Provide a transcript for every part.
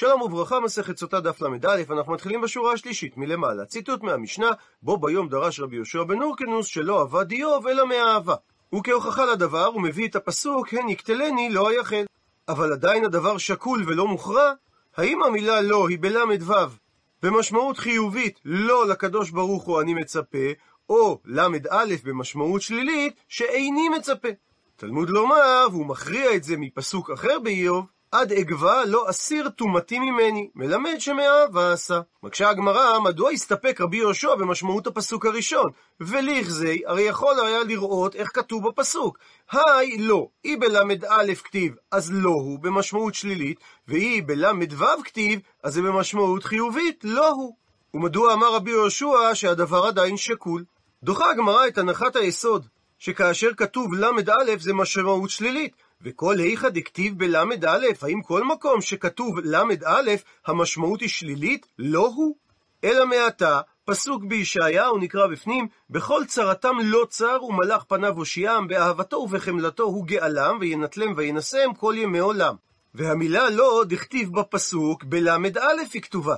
שלום וברכה, מסכת סוטה דף ל"א, אנחנו מתחילים בשורה השלישית מלמעלה. ציטוט מהמשנה, בו ביום דרש רבי יהושע בן אורקנוס שלא עבד איוב אלא מאהבה. וכהוכחה לדבר, הוא מביא את הפסוק, הן יקטלני לא היחל. אבל עדיין הדבר שקול ולא מוכרע, האם המילה לא היא בל"ו במשמעות חיובית לא לקדוש ברוך הוא אני מצפה, או ל"א במשמעות שלילית שאיני מצפה. תלמוד לומר, והוא מכריע את זה מפסוק אחר באיוב, עד אגבה לא אסיר טומאתי ממני, מלמד שמאהבה עשה. מקשה הגמרא, מדוע הסתפק רבי יהושע במשמעות הפסוק הראשון? ולכזי, הרי יכול היה לראות איך כתוב בפסוק. היי לא, אי בל"א כתיב, אז לא הוא, במשמעות שלילית, ואי בל"ו כתיב, אז זה במשמעות חיובית, לא הוא. ומדוע אמר רבי יהושע שהדבר עדיין שקול? דוחה הגמרא את הנחת היסוד, שכאשר כתוב ל"א זה משמעות שלילית, וכל היכא דכתיב בל"א, האם כל מקום שכתוב ל"א, המשמעות היא שלילית? לא הוא. אלא מעתה, פסוק בישעיהו נקרא בפנים, בכל צרתם לא צר ומלאך פניו הושיעם, באהבתו ובחמלתו הוא גאלם, וינטלם וינשם כל ימי עולם. והמילה לא דכתיב בפסוק בל"א היא כתובה.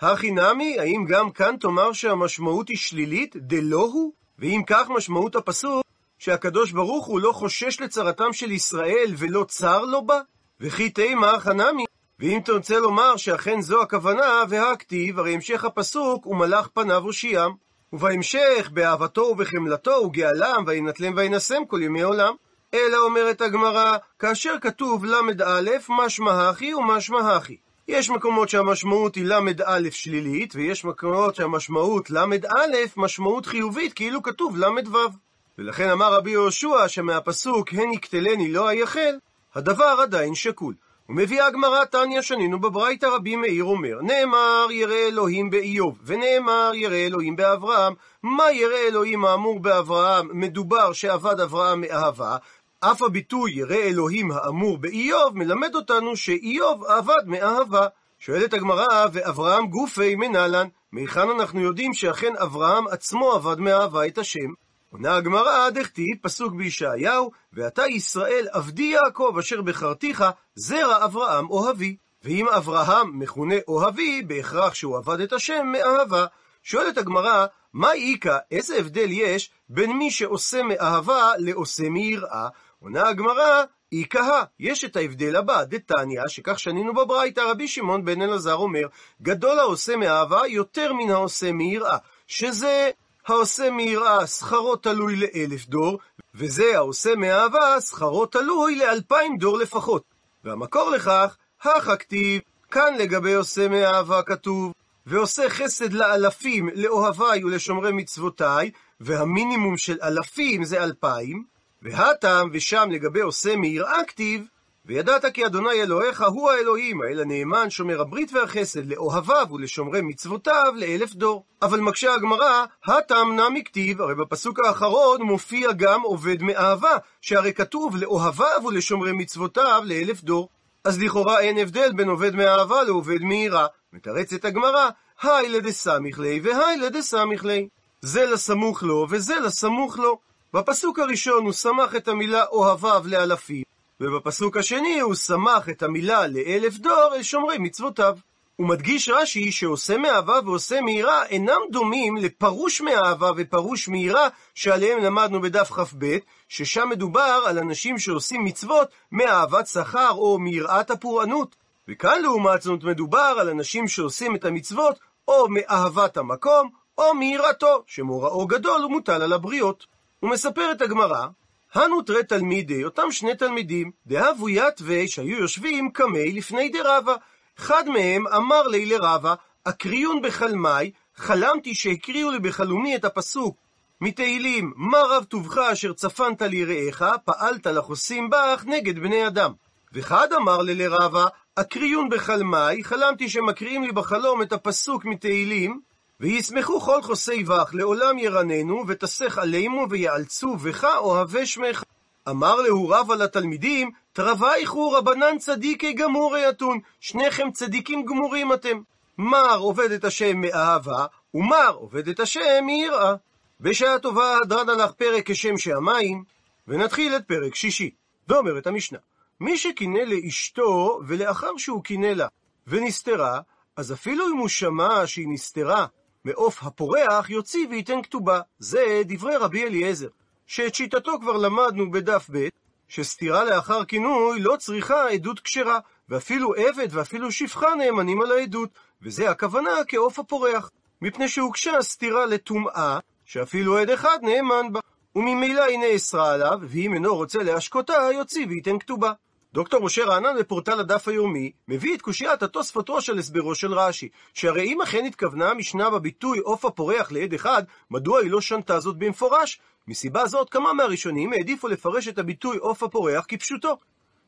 הכי נמי, האם גם כאן תאמר שהמשמעות היא שלילית, דלא הוא? ואם כך משמעות הפסוק, שהקדוש ברוך הוא לא חושש לצרתם של ישראל ולא צר לו בה? וכי תימא חנמי. ואם תרצה לומר שאכן זו הכוונה, והכתיב, הרי המשך הפסוק, ומלאך פניו הושיעם. ובהמשך, באהבתו ובחמלתו וגאלם, וינטלם וינשם כל ימי עולם. אלא אומרת הגמרא, כאשר כתוב ל"א, משמע הכי ומשמע הכי. יש מקומות שהמשמעות היא ל"א שלילית, ויש מקומות שהמשמעות ל"א משמעות חיובית, כאילו כתוב ל"ו. ולכן אמר רבי יהושע שמהפסוק הן יקטלני לא היחל, הדבר עדיין שקול. ומביאה הגמרא תניא שנינו בברייתא רבי מאיר אומר, נאמר ירא אלוהים באיוב, ונאמר ירא אלוהים באברהם. מה ירא אלוהים האמור באברהם מדובר שעבד אברהם מאהבה? אף הביטוי ירא אלוהים האמור באיוב מלמד אותנו שאיוב עבד מאהבה. שואלת הגמרא, ואברהם גופי מנהלן, מהיכן אנחנו יודעים שאכן אברהם עצמו עבד מאהבה את השם? עונה הגמרא, דכתיב, פסוק בישעיהו, ואתה ישראל עבדי יעקב אשר בחרתיך, זרע אברהם אוהבי. ואם אברהם מכונה אוהבי, בהכרח שהוא עבד את השם מאהבה. שואלת הגמרא, מה איכא, איזה הבדל יש בין מי שעושה מאהבה לעושה מיראה? עונה הגמרא, איכא, יש את ההבדל הבא, דתניא, שכך שנינו בברייתא, רבי שמעון בן אלעזר אומר, גדול העושה מאהבה יותר מן העושה מיראה, שזה העושה מיראה שכרו תלוי לאלף דור, וזה העושה מאהבה שכרו תלוי לאלפיים דור לפחות. והמקור לכך, הכא כתיב, כאן לגבי עושה מאהבה כתוב, ועושה חסד לאלפים, לאוהביי ולשומרי מצוותיי, והמינימום של אלפים זה אלפיים, והטעם ושם לגבי עושה מיראה כתיב, וידעת כי אדוני אלוהיך הוא האלוהים, האל הנאמן, שומר הברית והחסד, לאוהביו ולשומרי מצוותיו לאלף דור. אבל מקשה הגמרא, הטעם נמי כתיב, הרי בפסוק האחרון מופיע גם עובד מאהבה, שהרי כתוב לאוהביו ולשומרי מצוותיו לאלף דור. אז לכאורה אין הבדל בין עובד מאהבה לעובד מיראה. מתרצת הגמרא, היי לדסמיך ליה והי לדסמיך ליה. זה לסמוך לו וזה לסמוך לו. בפסוק הראשון הוא סמך את המילה אוהביו לאלפים, ובפסוק השני הוא סמך את המילה לאלף דור אל שומרי מצוותיו. הוא מדגיש רש"י שעושה מאהבה ועושה מהירה אינם דומים לפרוש מאהבה ופרוש מהירה שעליהם למדנו בדף כ"ב, ששם מדובר על אנשים שעושים מצוות מאהבת שכר או מיראת הפורענות. וכאן לעומת זאת מדובר על אנשים שעושים את המצוות או מאהבת המקום או מיראתו, שמוראו גדול ומוטל על הבריות. ומספרת הגמרא הנו תרי תלמידי, אותם שני תלמידים, דהבו יתווה שהיו יושבים קמי לפני דרבה. אחד מהם אמר לי לרבה, אקריון בחלמי, חלמתי שהקריאו לי בחלומי את הפסוק מתהילים, מה רב טובך אשר צפנת ליראיך, פעלת לחוסים בך נגד בני אדם. ואחד אמר לי לרבה, אקריון בחלמי, חלמתי שמקריאים לי בחלום את הפסוק מתהילים, וישמחו כל חוסי בך, לעולם ירננו, ותסך עלינו, ויאלצו בך אוהבי שמך. אמר להו רב על התלמידים, תרוויכו רבנן צדיקי גמורי אתון, שניכם צדיקים גמורים אתם. מר עובד את השם מאהבה, ומר עובד את השם מיראה. בשעה טובה הדרן לך פרק כשם שהמים, ונתחיל את פרק שישי. ואומרת המשנה, מי שקינא לאשתו, ולאחר שהוא קינא לה, ונסתרה, אז אפילו אם הוא שמע שהיא נסתרה מעוף הפורח, יוציא וייתן כתובה. זה דברי רבי אליעזר, שאת שיטתו כבר למדנו בדף ב', שסתירה לאחר כינוי לא צריכה עדות כשרה, ואפילו עבד ואפילו שפחה נאמנים על העדות, וזה הכוונה כעוף הפורח, מפני שהוגשה סתירה לטומאה, שאפילו עד אחד נאמן בה, וממילא היא נאסרה עליו, ואם אינו רוצה להשקותה, יוציא וייתן כתובה. דוקטור משה רענן בפורטל הדף היומי מביא את קושיית התוספות ראש על הסברו של רש"י, שהרי אם אכן התכוונה המשנה בביטוי עוף הפורח לעד אחד, מדוע היא לא שנתה זאת במפורש? מסיבה זאת כמה מהראשונים העדיפו לפרש את הביטוי עוף הפורח כפשוטו,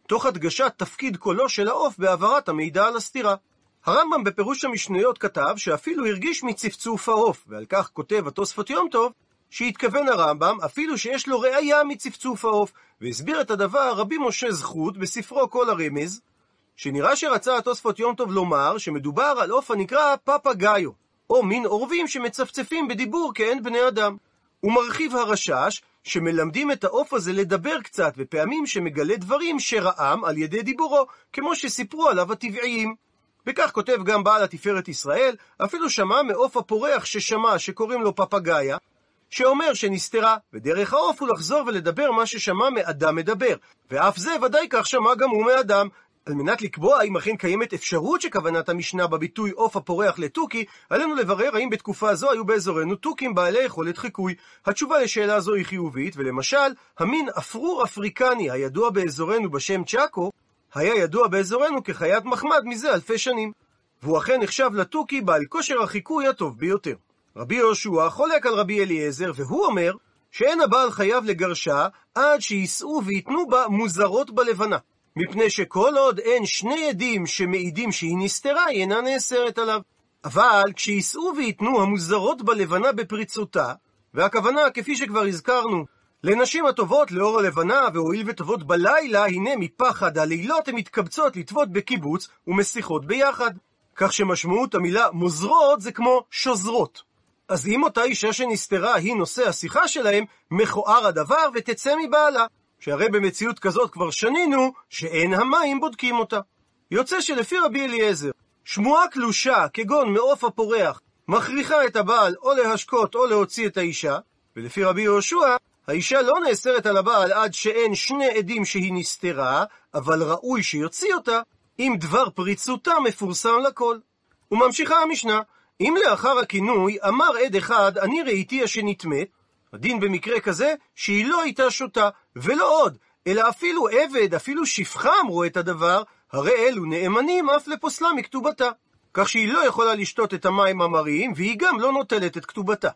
תוך הדגשת תפקיד קולו של העוף בהעברת המידע על הסתירה. הרמב"ם בפירוש המשניות כתב שאפילו הרגיש מצפצוף העוף, ועל כך כותב התוספות יום טוב, שהתכוון הרמב"ם אפילו שיש לו ראייה מצפצוף העוף, והסביר את הדבר רבי משה זכות בספרו כל הרמז, שנראה שרצה התוספות יום טוב לומר שמדובר על עוף הנקרא פפגאיו, או מין עורבים שמצפצפים בדיבור כאין בני אדם. הוא מרחיב הרשש שמלמדים את העוף הזה לדבר קצת, ופעמים שמגלה דברים שראם על ידי דיבורו, כמו שסיפרו עליו הטבעיים. וכך כותב גם בעל התפארת ישראל, אפילו שמע מעוף הפורח ששמע שקוראים לו פפגאיה, שאומר שנסתרה, ודרך העוף הוא לחזור ולדבר מה ששמע מאדם מדבר, ואף זה ודאי כך שמע גם הוא מאדם. על מנת לקבוע אם אכן קיימת אפשרות שכוונת המשנה בביטוי עוף הפורח לתוכי, עלינו לברר האם בתקופה זו היו באזורנו תוכים בעלי יכולת חיקוי. התשובה לשאלה זו היא חיובית, ולמשל, המין אפרור אפריקני הידוע באזורנו בשם צ'אקו, היה ידוע באזורנו כחיית מחמד מזה אלפי שנים. והוא אכן נחשב לתוכי בעל כושר החיקוי הטוב ביותר. רבי יהושע חולק על רבי אליעזר, והוא אומר שאין הבעל חייב לגרשה עד שיישאו וייתנו בה מוזרות בלבנה. מפני שכל עוד אין שני עדים שמעידים שהיא נסתרה, היא אינה נאסרת עליו. אבל כשיישאו וייתנו המוזרות בלבנה בפריצותה, והכוונה, כפי שכבר הזכרנו, לנשים הטובות לאור הלבנה, והואיל וטובות בלילה, הנה מפחד הלילות הן מתקבצות לטוות בקיבוץ ומשיחות ביחד. כך שמשמעות המילה מוזרות זה כמו שוזרות. אז אם אותה אישה שנסתרה היא נושא השיחה שלהם, מכוער הדבר ותצא מבעלה. שהרי במציאות כזאת כבר שנינו שאין המים בודקים אותה. יוצא שלפי רבי אליעזר, שמועה קלושה, כגון מעוף הפורח, מכריחה את הבעל או להשקות או להוציא את האישה, ולפי רבי יהושע, האישה לא נאסרת על הבעל עד שאין שני עדים שהיא נסתרה, אבל ראוי שיוציא אותה, אם דבר פריצותה מפורסם לכל. וממשיכה המשנה, אם לאחר הכינוי אמר עד אחד, אני ראיתי השנטמאת, הדין במקרה כזה שהיא לא הייתה שותה, ולא עוד, אלא אפילו עבד, אפילו שפחה אמרו את הדבר, הרי אלו נאמנים אף לפוסלה מכתובתה. כך שהיא לא יכולה לשתות את המים המרים, והיא גם לא נוטלת את כתובתה.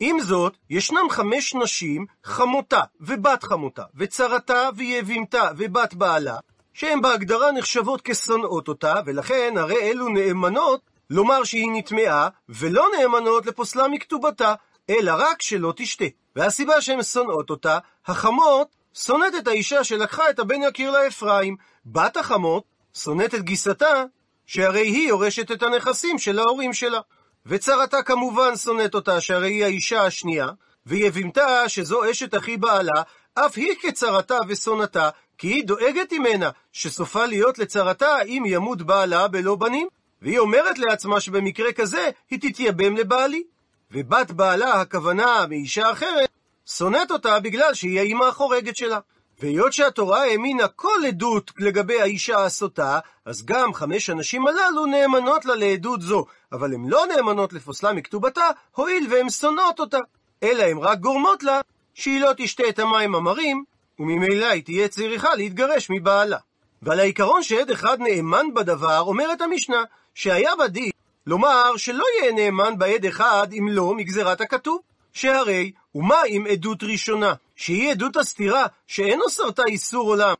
עם זאת, ישנם חמש נשים, חמותה, ובת חמותה, וצרתה, ויבימתה, ובת בעלה, שהן בהגדרה נחשבות כשונאות אותה, ולכן הרי אלו נאמנות לומר שהיא נטמעה, ולא נאמנות לפוסלה מכתובתה, אלא רק שלא תשתה. והסיבה שהן שונאות אותה, החמות שונאת את האישה שלקחה את הבן יקיר לאפרים, בת החמות שונאת את גיסתה, שהרי היא יורשת את הנכסים של ההורים שלה. וצרתה כמובן שונאת אותה, שהרי היא האישה השנייה, ויבימתה, שזו אשת אחי בעלה, אף היא כצרתה ושונאתה, כי היא דואגת ממנה, שסופה להיות לצרתה אם ימות בעלה בלא בנים. והיא אומרת לעצמה שבמקרה כזה היא תתייבם לבעלי. ובת בעלה, הכוונה מאישה אחרת, שונאת אותה בגלל שהיא האימא החורגת שלה. והיות שהתורה האמינה כל עדות לגבי האישה הסוטה, אז גם חמש הנשים הללו נאמנות לה לעדות זו, אבל הן לא נאמנות לפוסלה מכתובתה, הואיל והן שונאות אותה. אלא הן רק גורמות לה שהיא לא תשתה את המים המרים, וממילא היא תהיה צריכה להתגרש מבעלה. ועל העיקרון שעד אחד נאמן בדבר, אומרת המשנה, שהיה בדין לומר שלא יהיה נאמן בעד אחד אם לא מגזירת הכתוב. שהרי, ומה אם עדות ראשונה, שהיא עדות הסתירה, שאין אוסרתה איסור עולם,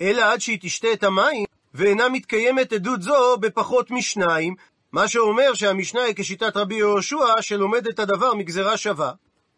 אלא עד שהיא תשתה את המים, ואינה מתקיימת עדות זו בפחות משניים, מה שאומר שהמשנה היא כשיטת רבי יהושע, שלומד את הדבר מגזרה שווה.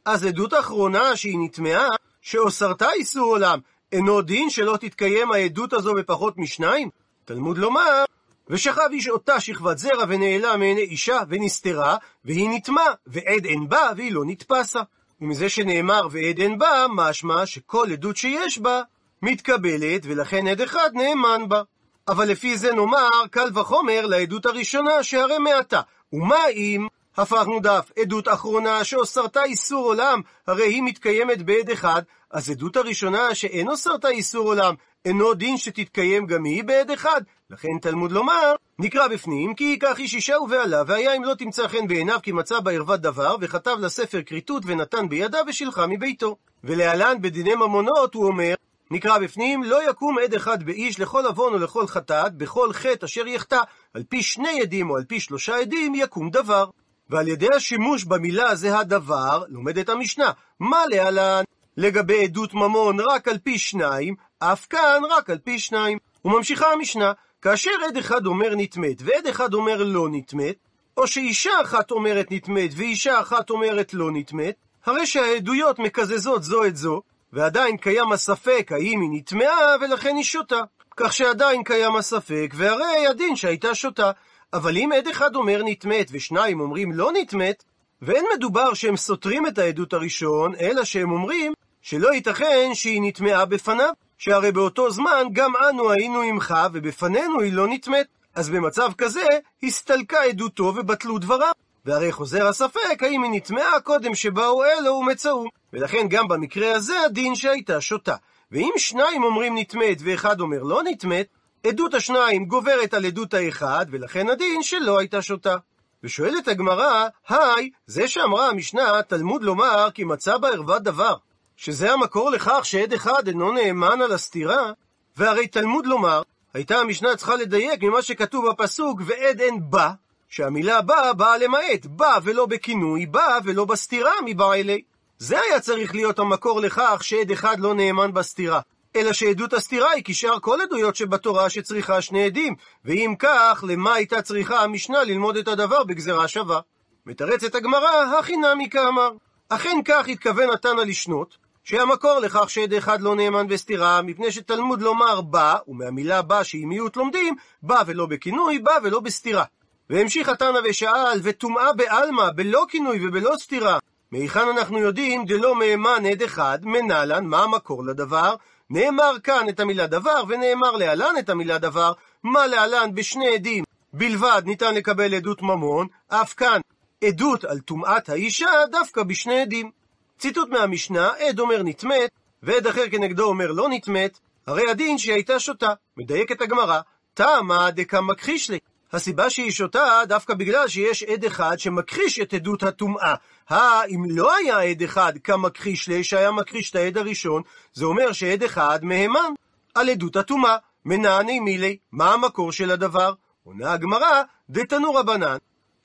אז עדות אחרונה שהיא נטמעה, שאוסרתה איסור עולם, אינו דין שלא תתקיים העדות הזו בפחות משניים? תלמוד לומר, ושכב איש אותה שכבת זרע ונעלה מעיני אישה ונסתרה, והיא נטמע, ועד אין בה, והיא לא נתפסה. ומזה שנאמר ועד אין בה, משמע שכל עדות שיש בה מתקבלת, ולכן עד אחד נאמן בה. אבל לפי זה נאמר, קל וחומר לעדות הראשונה שהרי מעתה. ומה אם הפכנו דף, עדות אחרונה שאוסרתה איסור עולם, הרי היא מתקיימת בעד אחד, אז עדות הראשונה שאין אוסרתה איסור עולם, אינו דין שתתקיים גם היא בעד אחד. לכן תלמוד לומר, נקרא בפנים, כי ייקח איש אישה ובעלה, והיה אם לא תמצא חן בעיניו כי מצא בערוות דבר, וכתב לספר כריתות ונתן בידה ושילחה מביתו. ולהלן בדיני ממונות הוא אומר, נקרא בפנים, לא יקום עד אחד באיש לכל עוון או לכל חטאת, בכל חטא אשר יחטא, על פי שני עדים או על פי שלושה עדים יקום דבר. ועל ידי השימוש במילה זה הדבר, לומדת המשנה, מה להלן? לגבי עדות ממון רק על פי שניים, אף כאן רק על פי שניים. וממשיכה המשנה, כאשר עד אחד אומר נטמאת ועד אחד אומר לא נטמאת, או שאישה אחת אומרת נטמאת ואישה אחת אומרת לא נטמאת, הרי שהעדויות מקזזות זו את זו, ועדיין קיים הספק האם היא נטמעה ולכן היא שותה. כך שעדיין קיים הספק, והרי הדין שהייתה שותה. אבל אם עד אחד אומר נטמאת ושניים אומרים לא נטמאת, ואין מדובר שהם סותרים את העדות הראשון, אלא שהם אומרים שלא ייתכן שהיא נטמעה בפניו, שהרי באותו זמן גם אנו היינו עמך ובפנינו היא לא נטמאת. אז במצב כזה הסתלקה עדותו ובטלו דבריו. והרי חוזר הספק האם היא נטמעה קודם שבאו אלו ומצאו. ולכן גם במקרה הזה הדין שהייתה שותה. ואם שניים אומרים נטמאת ואחד אומר לא נטמאת, עדות השניים גוברת על עדות האחד, ולכן הדין שלא הייתה שותה. ושואלת הגמרא, היי, זה שאמרה המשנה, תלמוד לומר כי מצא בערוות דבר, שזה המקור לכך שעד אחד אינו נאמן על הסתירה, והרי תלמוד לומר, הייתה המשנה צריכה לדייק ממה שכתוב בפסוק, ועד אין בא, שהמילה בא באה למעט, בא ולא בכינוי, בא ולא בסתירה מבא אלי. זה היה צריך להיות המקור לכך שעד אחד לא נאמן בסתירה. אלא שעדות הסתירה היא כשאר כל עדויות שבתורה שצריכה שני עדים, ואם כך, למה הייתה צריכה המשנה ללמוד את הדבר בגזרה שווה? מתרצת הגמרא, הכי נמי כאמר. אכן כך התכוון התנא לשנות, שהמקור לכך שעד אחד לא נאמן בסתירה, מפני שתלמוד לומר בא, ומהמילה בא שהיא מיעוט לומדים, בא ולא בכינוי, בא ולא בסתירה. והמשיך התנא ושאל, וטומאה בעלמא, בלא כינוי ובלא סתירה. מהיכן אנחנו יודעים דלא מהימן עד אחד, מנהלן, מה המקור לדבר? נאמר כאן את המילה דבר, ונאמר להלן את המילה דבר, מה להלן בשני עדים בלבד ניתן לקבל עדות ממון, אף כאן עדות על טומאת האישה דווקא בשני עדים. ציטוט מהמשנה, עד אומר נטמאת, ועד אחר כנגדו אומר לא נטמאת, הרי הדין שהיא הייתה שותה. מדייקת הגמרא, תמה דקה מכחיש לי. הסיבה שהיא שותה דווקא בגלל שיש עד אחד שמכחיש את עדות הטומאה. הא, אם לא היה עד אחד כמכחיש לי, שהיה מכחיש את העד הראשון, זה אומר שעד אחד מהימן על עדות הטומאה. מנעני מילי, מה המקור של הדבר? עונה הגמרא, דתנו רבנן.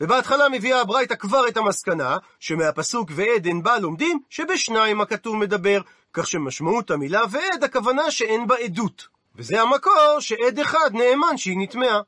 ובהתחלה מביאה הברייתא כבר את המסקנה, שמהפסוק ועד אין בה לומדים, שבשניים הכתוב מדבר, כך שמשמעות המילה ועד הכוונה שאין בה עדות. וזה המקור שעד אחד נאמן שהיא נטמעה.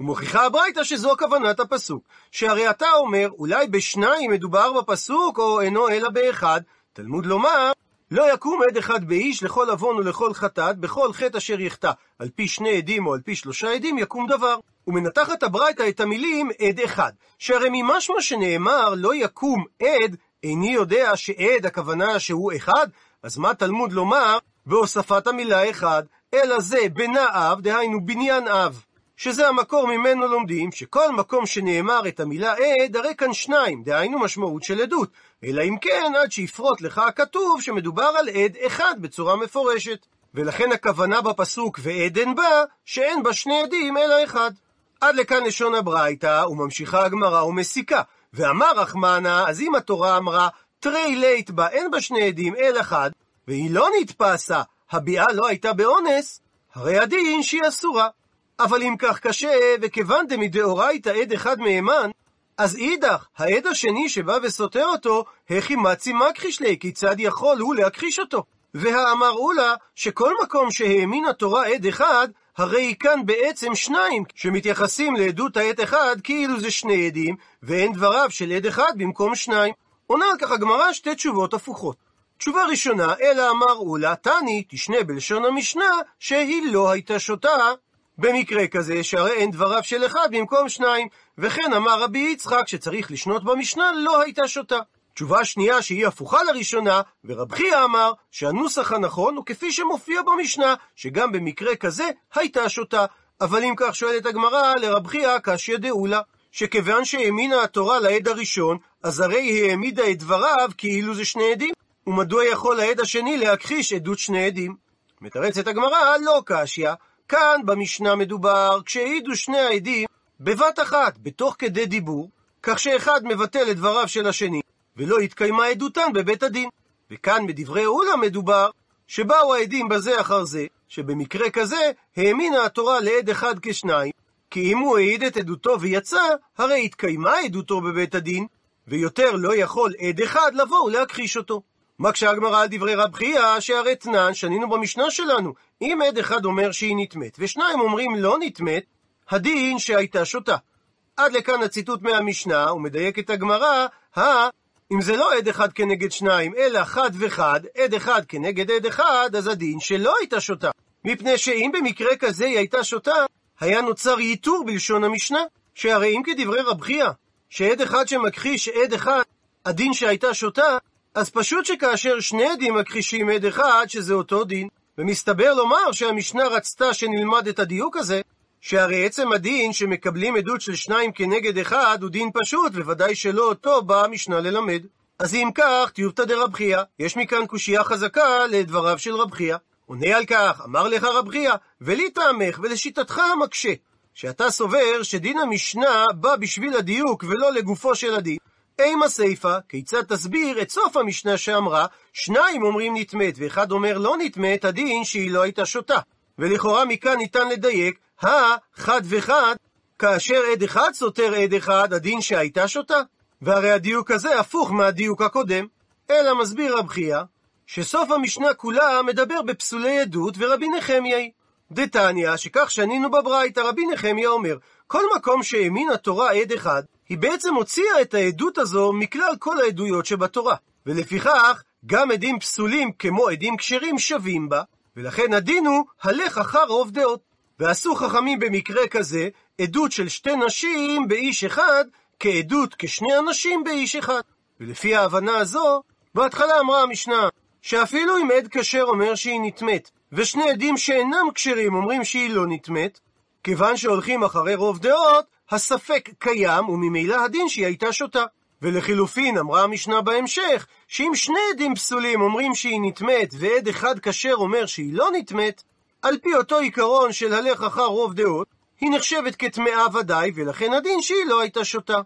ומוכיחה הברייתא שזו כוונת הפסוק. שהרי אתה אומר, אולי בשניים מדובר בפסוק, או אינו אלא באחד. תלמוד לומר, לא יקום עד אחד באיש לכל עוון ולכל חטאת, בכל חטא אשר יחטא. על פי שני עדים או על פי שלושה עדים יקום דבר. ומנתחת הברייתא את המילים עד אחד. שהרי ממשמע שנאמר לא יקום עד, איני יודע שעד הכוונה שהוא אחד, אז מה תלמוד לומר בהוספת המילה אחד, אלא זה בנה אב, דהיינו בניין אב. שזה המקור ממנו לומדים שכל מקום שנאמר את המילה עד, הרי כאן שניים, דהיינו משמעות של עדות. אלא אם כן, עד שיפרוט לך הכתוב שמדובר על עד אחד בצורה מפורשת. ולכן הכוונה בפסוק ועד אין בה, שאין בה שני עדים אלא אחד. עד לכאן לשון הברייתא, וממשיכה הגמרא ומסיקה. ואמר רחמנה, אז אם התורה אמרה, תרי לית בה, אין בה שני עדים אל אחד, והיא לא נתפסה, הביאה לא הייתה באונס, הרי הדין שהיא אסורה. אבל אם כך קשה, וכיוון דמדאורייתא עד אחד מהימן, אז אידך, העד השני שבא וסותר אותו, הכי מצי מכחיש לי, כיצד יכול הוא להכחיש אותו? והאמר אולה, שכל מקום שהאמין התורה עד אחד, הרי כאן בעצם שניים, שמתייחסים לעדות העד אחד כאילו זה שני עדים, ואין דבריו של עד אחד במקום שניים. עונה על כך הגמרא שתי תשובות הפוכות. תשובה ראשונה, אלא אמר אולה, תני, תשנה בלשון המשנה, שהיא לא הייתה שותה במקרה כזה, שהרי אין דבריו של אחד במקום שניים, וכן אמר רבי יצחק שצריך לשנות במשנה, לא הייתה שותה. תשובה שנייה שהיא הפוכה לראשונה, ורב חייא אמר שהנוסח הנכון הוא כפי שמופיע במשנה, שגם במקרה כזה הייתה שותה. אבל אם כך שואלת הגמרא, לרב חייא קשיא דאולה, שכיוון שהאמינה התורה לעד הראשון, אז הרי היא העמידה את דבריו כאילו זה שני עדים. ומדוע יכול העד השני להכחיש עדות שני עדים? מתרצת הגמרא, לא קשיא. כאן במשנה מדובר כשהעידו שני העדים בבת אחת, בתוך כדי דיבור, כך שאחד מבטל את דבריו של השני, ולא התקיימה עדותן בבית הדין. וכאן בדברי אולה מדובר שבאו העדים בזה אחר זה, שבמקרה כזה האמינה התורה לעד אחד כשניים, כי אם הוא העיד את עדותו ויצא, הרי התקיימה עדותו בבית הדין, ויותר לא יכול עד אחד לבוא ולהכחיש אותו. מקשה הגמרא על דברי רב חייא, שהרי תנן, שנינו במשנה שלנו, אם עד אחד אומר שהיא נטמאת, ושניים אומרים לא נטמאת, הדין שהייתה שותה. עד לכאן הציטוט מהמשנה, ומדייקת הגמרא, הא, אם זה לא עד אחד כנגד שניים, אלא חד וחד, עד אחד כנגד עד אחד, אז הדין שלא הייתה שותה. מפני שאם במקרה כזה היא הייתה שותה, היה נוצר ייתור בלשון המשנה, שהרי אם כדברי רב חייא, שעד אחד שמכחיש עד אחד, הדין שהייתה שותה, אז פשוט שכאשר שני עדים מכחישים עד אחד, שזה אותו דין, ומסתבר לומר שהמשנה רצתה שנלמד את הדיוק הזה, שהרי עצם הדין שמקבלים עדות של שניים כנגד אחד הוא דין פשוט, וודאי שלא אותו באה המשנה ללמד. אז אם כך, טיובתא דרב חייא, יש מכאן קושייה חזקה לדבריו של רב חייא. עונה על כך, אמר לך רב חייא, ולי טעמך ולשיטתך המקשה, שאתה סובר שדין המשנה בא בשביל הדיוק ולא לגופו של הדין. אימה סיפה, כיצד תסביר את סוף המשנה שאמרה, שניים אומרים נטמאת ואחד אומר לא נטמאת, הדין שהיא לא הייתה שותה. ולכאורה מכאן ניתן לדייק, הא, חד וחד, כאשר עד אחד סותר עד אחד, הדין שהייתה שותה. והרי הדיוק הזה הפוך מהדיוק הקודם. אלא מסביר רב חייא, שסוף המשנה כולה מדבר בפסולי עדות ורבי נחמיה היא. דתניא, שכך שנינו בברייתא, רבי נחמיה אומר, כל מקום שהאמין התורה עד אחד, היא בעצם הוציאה את העדות הזו מכלל כל העדויות שבתורה. ולפיכך, גם עדים פסולים כמו עדים כשרים שווים בה, ולכן הדין הוא, הלך אחר רוב דעות. ועשו חכמים במקרה כזה, עדות של שתי נשים באיש אחד, כעדות כשני אנשים באיש אחד. ולפי ההבנה הזו, בהתחלה אמרה המשנה, שאפילו אם עד כשר אומר שהיא נטמאת, ושני עדים שאינם כשרים אומרים שהיא לא נטמאת, כיוון שהולכים אחרי רוב דעות, הספק קיים, וממילא הדין שהיא הייתה שותה. ולחילופין, אמרה המשנה בהמשך, שאם שני עדים פסולים אומרים שהיא נטמאת, ועד אחד כשר אומר שהיא לא נטמאת, על פי אותו עיקרון של הלך אחר רוב דעות, היא נחשבת כטמאה ודאי, ולכן הדין שהיא לא הייתה שותה.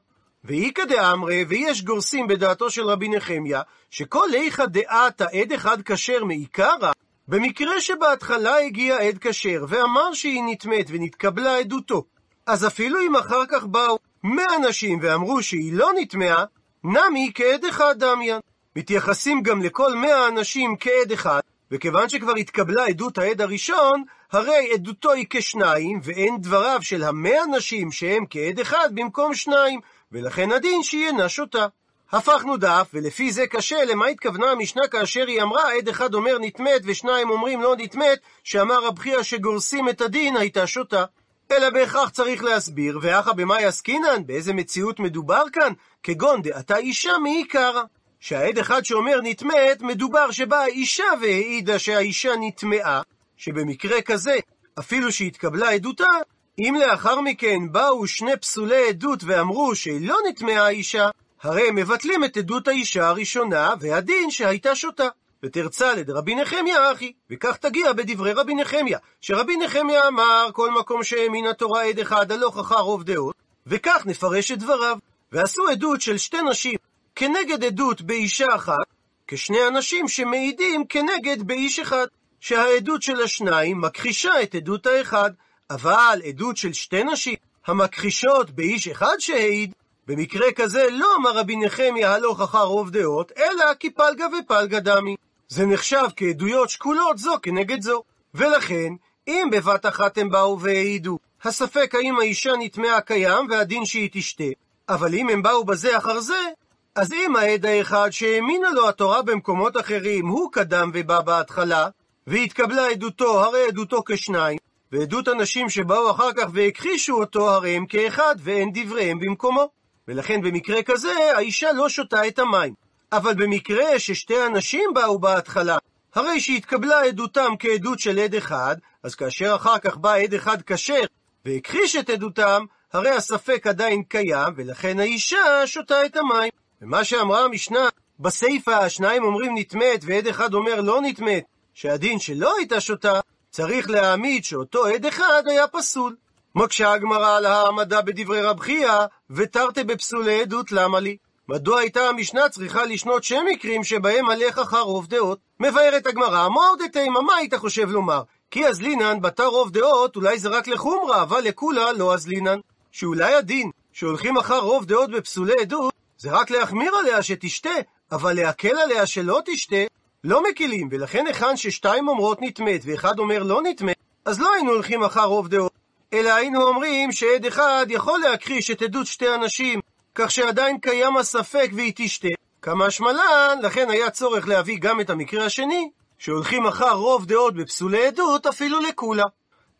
ואיכא דאמרי, ויש גורסים בדעתו של רבי נחמיה, שכל איכא דעתא עד אחד כשר מעיקרא, במקרה שבהתחלה הגיע עד כשר, ואמר שהיא נטמאת ונתקבלה עדותו, אז אפילו אם אחר כך באו מאה נשים ואמרו שהיא לא נטמעה, נמי כעד אחד דמיין. מתייחסים גם לכל מאה אנשים כעד אחד, וכיוון שכבר התקבלה עדות העד הראשון, הרי עדותו היא כשניים, ואין דבריו של המאה נשים שהם כעד אחד במקום שניים, ולכן הדין שהיא אינה שותה. הפכנו דף, ולפי זה קשה למה התכוונה המשנה כאשר היא אמרה, עד אחד אומר נטמאת ושניים אומרים לא נטמאת, שאמר רב חייא שגורסים את הדין הייתה שותה. אלא בהכרח צריך להסביר, ואחא במאי עסקינן, באיזה מציאות מדובר כאן, כגון דעתה אישה מעיקרא. שהעד אחד שאומר נטמאת, מדובר שבאה אישה והעידה שהאישה נטמאה, שבמקרה כזה, אפילו שהתקבלה עדותה, אם לאחר מכן באו שני פסולי עדות ואמרו שהיא לא נטמאה האישה, הרי הם מבטלים את עדות האישה הראשונה, והדין שהייתה שותה. ותרצה לדרבי נחמיה אחי, וכך תגיע בדברי רבי נחמיה, שרבי נחמיה אמר כל מקום שהאמין התורה עד אחד הלוך אחר רוב דעות, וכך נפרש את דבריו. ועשו עדות של שתי נשים כנגד עדות באישה אחת, כשני אנשים שמעידים כנגד באיש אחד, שהעדות של השניים מכחישה את עדות האחד, אבל עדות של שתי נשים המכחישות באיש אחד שהעיד, במקרה כזה לא אמר רבי נחמיה הלוך אחר רוב דעות, אלא כי פלגה ופלגה דמי. זה נחשב כעדויות שקולות זו כנגד זו. ולכן, אם בבת אחת הם באו והעידו, הספק האם האישה נטמעה קיים והדין שהיא תשתה, אבל אם הם באו בזה אחר זה, אז אם העד האחד שהאמינה לו התורה במקומות אחרים הוא קדם ובא בהתחלה, והתקבלה עדותו, הרי עדותו כשניים, ועדות אנשים שבאו אחר כך והכחישו אותו, הרי הם כאחד, ואין דבריהם במקומו. ולכן במקרה כזה, האישה לא שותה את המים. אבל במקרה ששתי אנשים באו בהתחלה, הרי שהתקבלה עדותם כעדות של עד אחד, אז כאשר אחר כך בא עד אחד כשר והכחיש את עדותם, הרי הספק עדיין קיים, ולכן האישה שותה את המים. ומה שאמרה המשנה, בסיפא השניים אומרים נטמאת ועד אחד אומר לא נטמאת, שהדין שלא הייתה שותה, צריך להעמיד שאותו עד אחד היה פסול. מקשה הגמרא על העמדה בדברי רב חייא, ותרתי בפסולי עדות למה לי? מדוע הייתה המשנה צריכה לשנות שם מקרים שבהם הלך אחר רוב דעות? מבארת הגמרא, מור דתימה, מה היית חושב לומר? כי אזלינן בתר רוב דעות, אולי זה רק לחומרה, אבל לכולה לא אזלינן. שאולי הדין שהולכים אחר רוב דעות בפסולי עדות, זה רק להחמיר עליה שתשתה, אבל להקל עליה שלא תשתה, לא מקילים, ולכן היכן ששתיים אומרות נטמאת ואחד אומר לא נטמאת, אז לא היינו הולכים אחר רוב דעות, אלא היינו אומרים שעד אחד יכול להכחיש את עדות שתי אנשים, כך שעדיין קיים הספק והיא תשתה. כמה שמלן, לכן היה צורך להביא גם את המקרה השני, שהולכים אחר רוב דעות בפסולי עדות אפילו לקולה.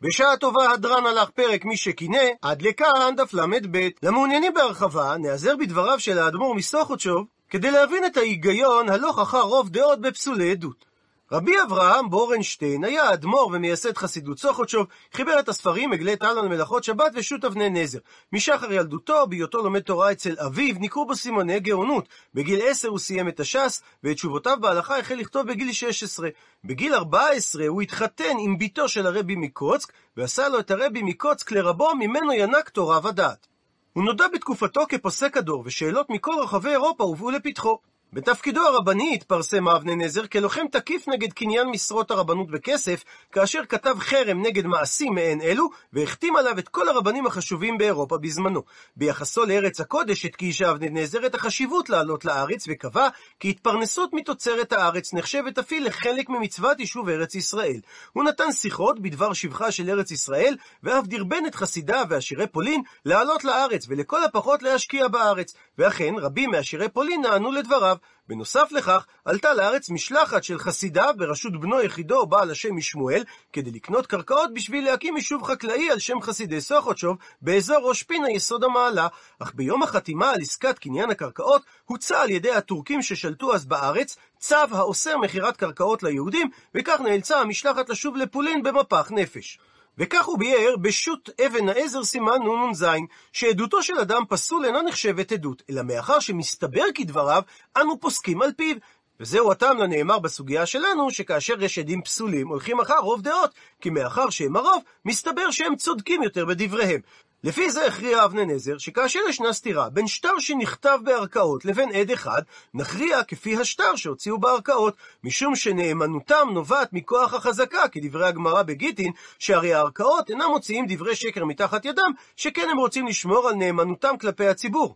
בשעה טובה הדרן הלך פרק מי שקינא, עד לכאן דף ל"ב. למעוניינים בהרחבה, נעזר בדבריו של האדמו"ר מסוכותשוב, כדי להבין את ההיגיון הלוך אחר רוב דעות בפסולי עדות. רבי אברהם בורנשטיין היה אדמו"ר ומייסד חסידות סוכותשוב, חיבר את הספרים עגלי טלון מלאכות שבת ושות אבני נזר. משחר ילדותו, בהיותו לומד תורה אצל אביו, ניכרו בו סימני גאונות. בגיל עשר הוא סיים את הש"ס, ואת תשובותיו בהלכה החל לכתוב בגיל 16. בגיל 14 הוא התחתן עם בתו של הרבי מקוצק, ועשה לו את הרבי מקוצק לרבו, ממנו ינק תורה ודעת. הוא נודע בתקופתו כפוסק הדור, ושאלות מכל רחבי אירופה הובאו לפתחו. בתפקידו הרבני התפרסם אבני נזר כלוחם תקיף נגד קניין משרות הרבנות בכסף, כאשר כתב חרם נגד מעשים מעין אלו, והחתים עליו את כל הרבנים החשובים באירופה בזמנו. ביחסו לארץ הקודש הדגיש אבני נזר את החשיבות לעלות לארץ, וקבע כי התפרנסות מתוצרת הארץ נחשבת אפילו לחלק ממצוות יישוב ארץ ישראל. הוא נתן שיחות בדבר שבחה של ארץ ישראל, ואף דרבן את חסידיו ועשירי פולין לעלות לארץ, ולכל הפחות להשקיע בארץ. ואכן, רבים מעשירי פולין נענו לדבריו. בנוסף לכך, עלתה לארץ משלחת של חסידיו בראשות בנו יחידו, בעל השם משמואל, כדי לקנות קרקעות בשביל להקים יישוב חקלאי על שם חסידי סוכותשוב, באזור ראש פינה יסוד המעלה. אך ביום החתימה על עסקת קניין הקרקעות, הוצע על ידי הטורקים ששלטו אז בארץ, צו האוסר מכירת קרקעות ליהודים, וכך נאלצה המשלחת לשוב לפולין במפח נפש. וכך הוא ביאר בשו"ת אבן העזר סימן נ"ז, שעדותו של אדם פסול אינה נחשבת עדות, אלא מאחר שמסתבר כדבריו, אנו פוסקים על פיו. וזהו הטעם לנאמר בסוגיה שלנו, שכאשר יש עדים פסולים, הולכים אחר רוב דעות, כי מאחר שהם הרוב, מסתבר שהם צודקים יותר בדבריהם. לפי זה הכריע אבני נזר, שכאשר ישנה סתירה בין שטר שנכתב בערכאות לבין עד אחד, נכריע כפי השטר שהוציאו בערכאות, משום שנאמנותם נובעת מכוח החזקה, כדברי הגמרא בגיטין, שהרי הערכאות אינם מוציאים דברי שקר מתחת ידם, שכן הם רוצים לשמור על נאמנותם כלפי הציבור.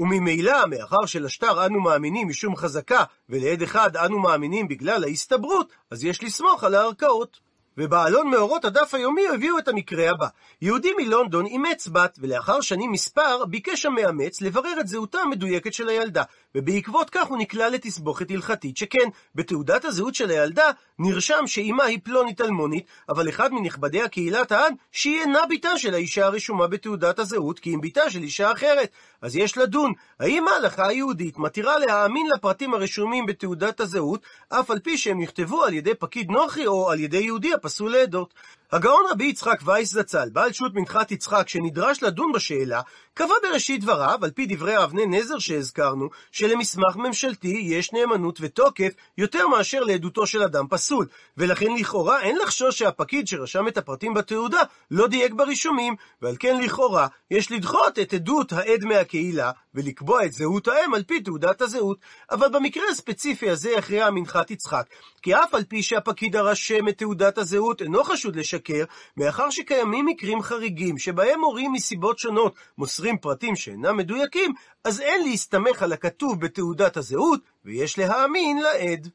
וממילא, מאחר שלשטר אנו מאמינים משום חזקה, ולעד אחד אנו מאמינים בגלל ההסתברות, אז יש לסמוך על הערכאות. ובעלון מאורות הדף היומי הביאו את המקרה הבא. יהודי מלונדון אימץ בת, ולאחר שנים מספר ביקש המאמץ לברר את זהותה המדויקת של הילדה, ובעקבות כך הוא נקלע לתסבוכת הלכתית, שכן בתעודת הזהות של הילדה נרשם שאימה היא פלונית אלמונית, אבל אחד מנכבדי הקהילה טען שהיא אינה בתה של האישה הרשומה בתעודת הזהות, כי אם בתה של אישה אחרת. אז יש לדון, האם ההלכה היהודית מתירה להאמין לפרטים הרשומים בתעודת הזהות, אף על פי שהם נכתבו על ידי פקיד נוחי או על ידי יהודי הפסול לעדות. הגאון רבי יצחק וייס זצ"ל, בעל שו"ת מנחת יצחק, שנדרש לדון בשאלה, קבע בראשית דבריו, על פי דברי אבני נזר שהזכרנו, שלמסמך ממשלתי יש נאמנות ותוקף יותר מאשר לעדותו של אדם פסול, ולכן לכאורה אין לחשוש שהפקיד שרשם את הפרטים בתעודה לא דייק ברישומים, ועל כן לכאורה יש לדחות את עדות העד מהקהילה, ולקבוע את זהות האם על פי תעודת הזהות. אבל במקרה הספציפי הזה הכריע מנחת יצחק, כי אף על פי שהפקיד הרשם את תעודת הזהות אינו חשוד לשקר, מאחר שקיימים מקרים חריגים שבהם הורים מסיבות שונות מוסרים פרטים שאינם מדויקים, אז אין להסתמך על הכתוב בתעודת הזהות, ויש להאמין לעד.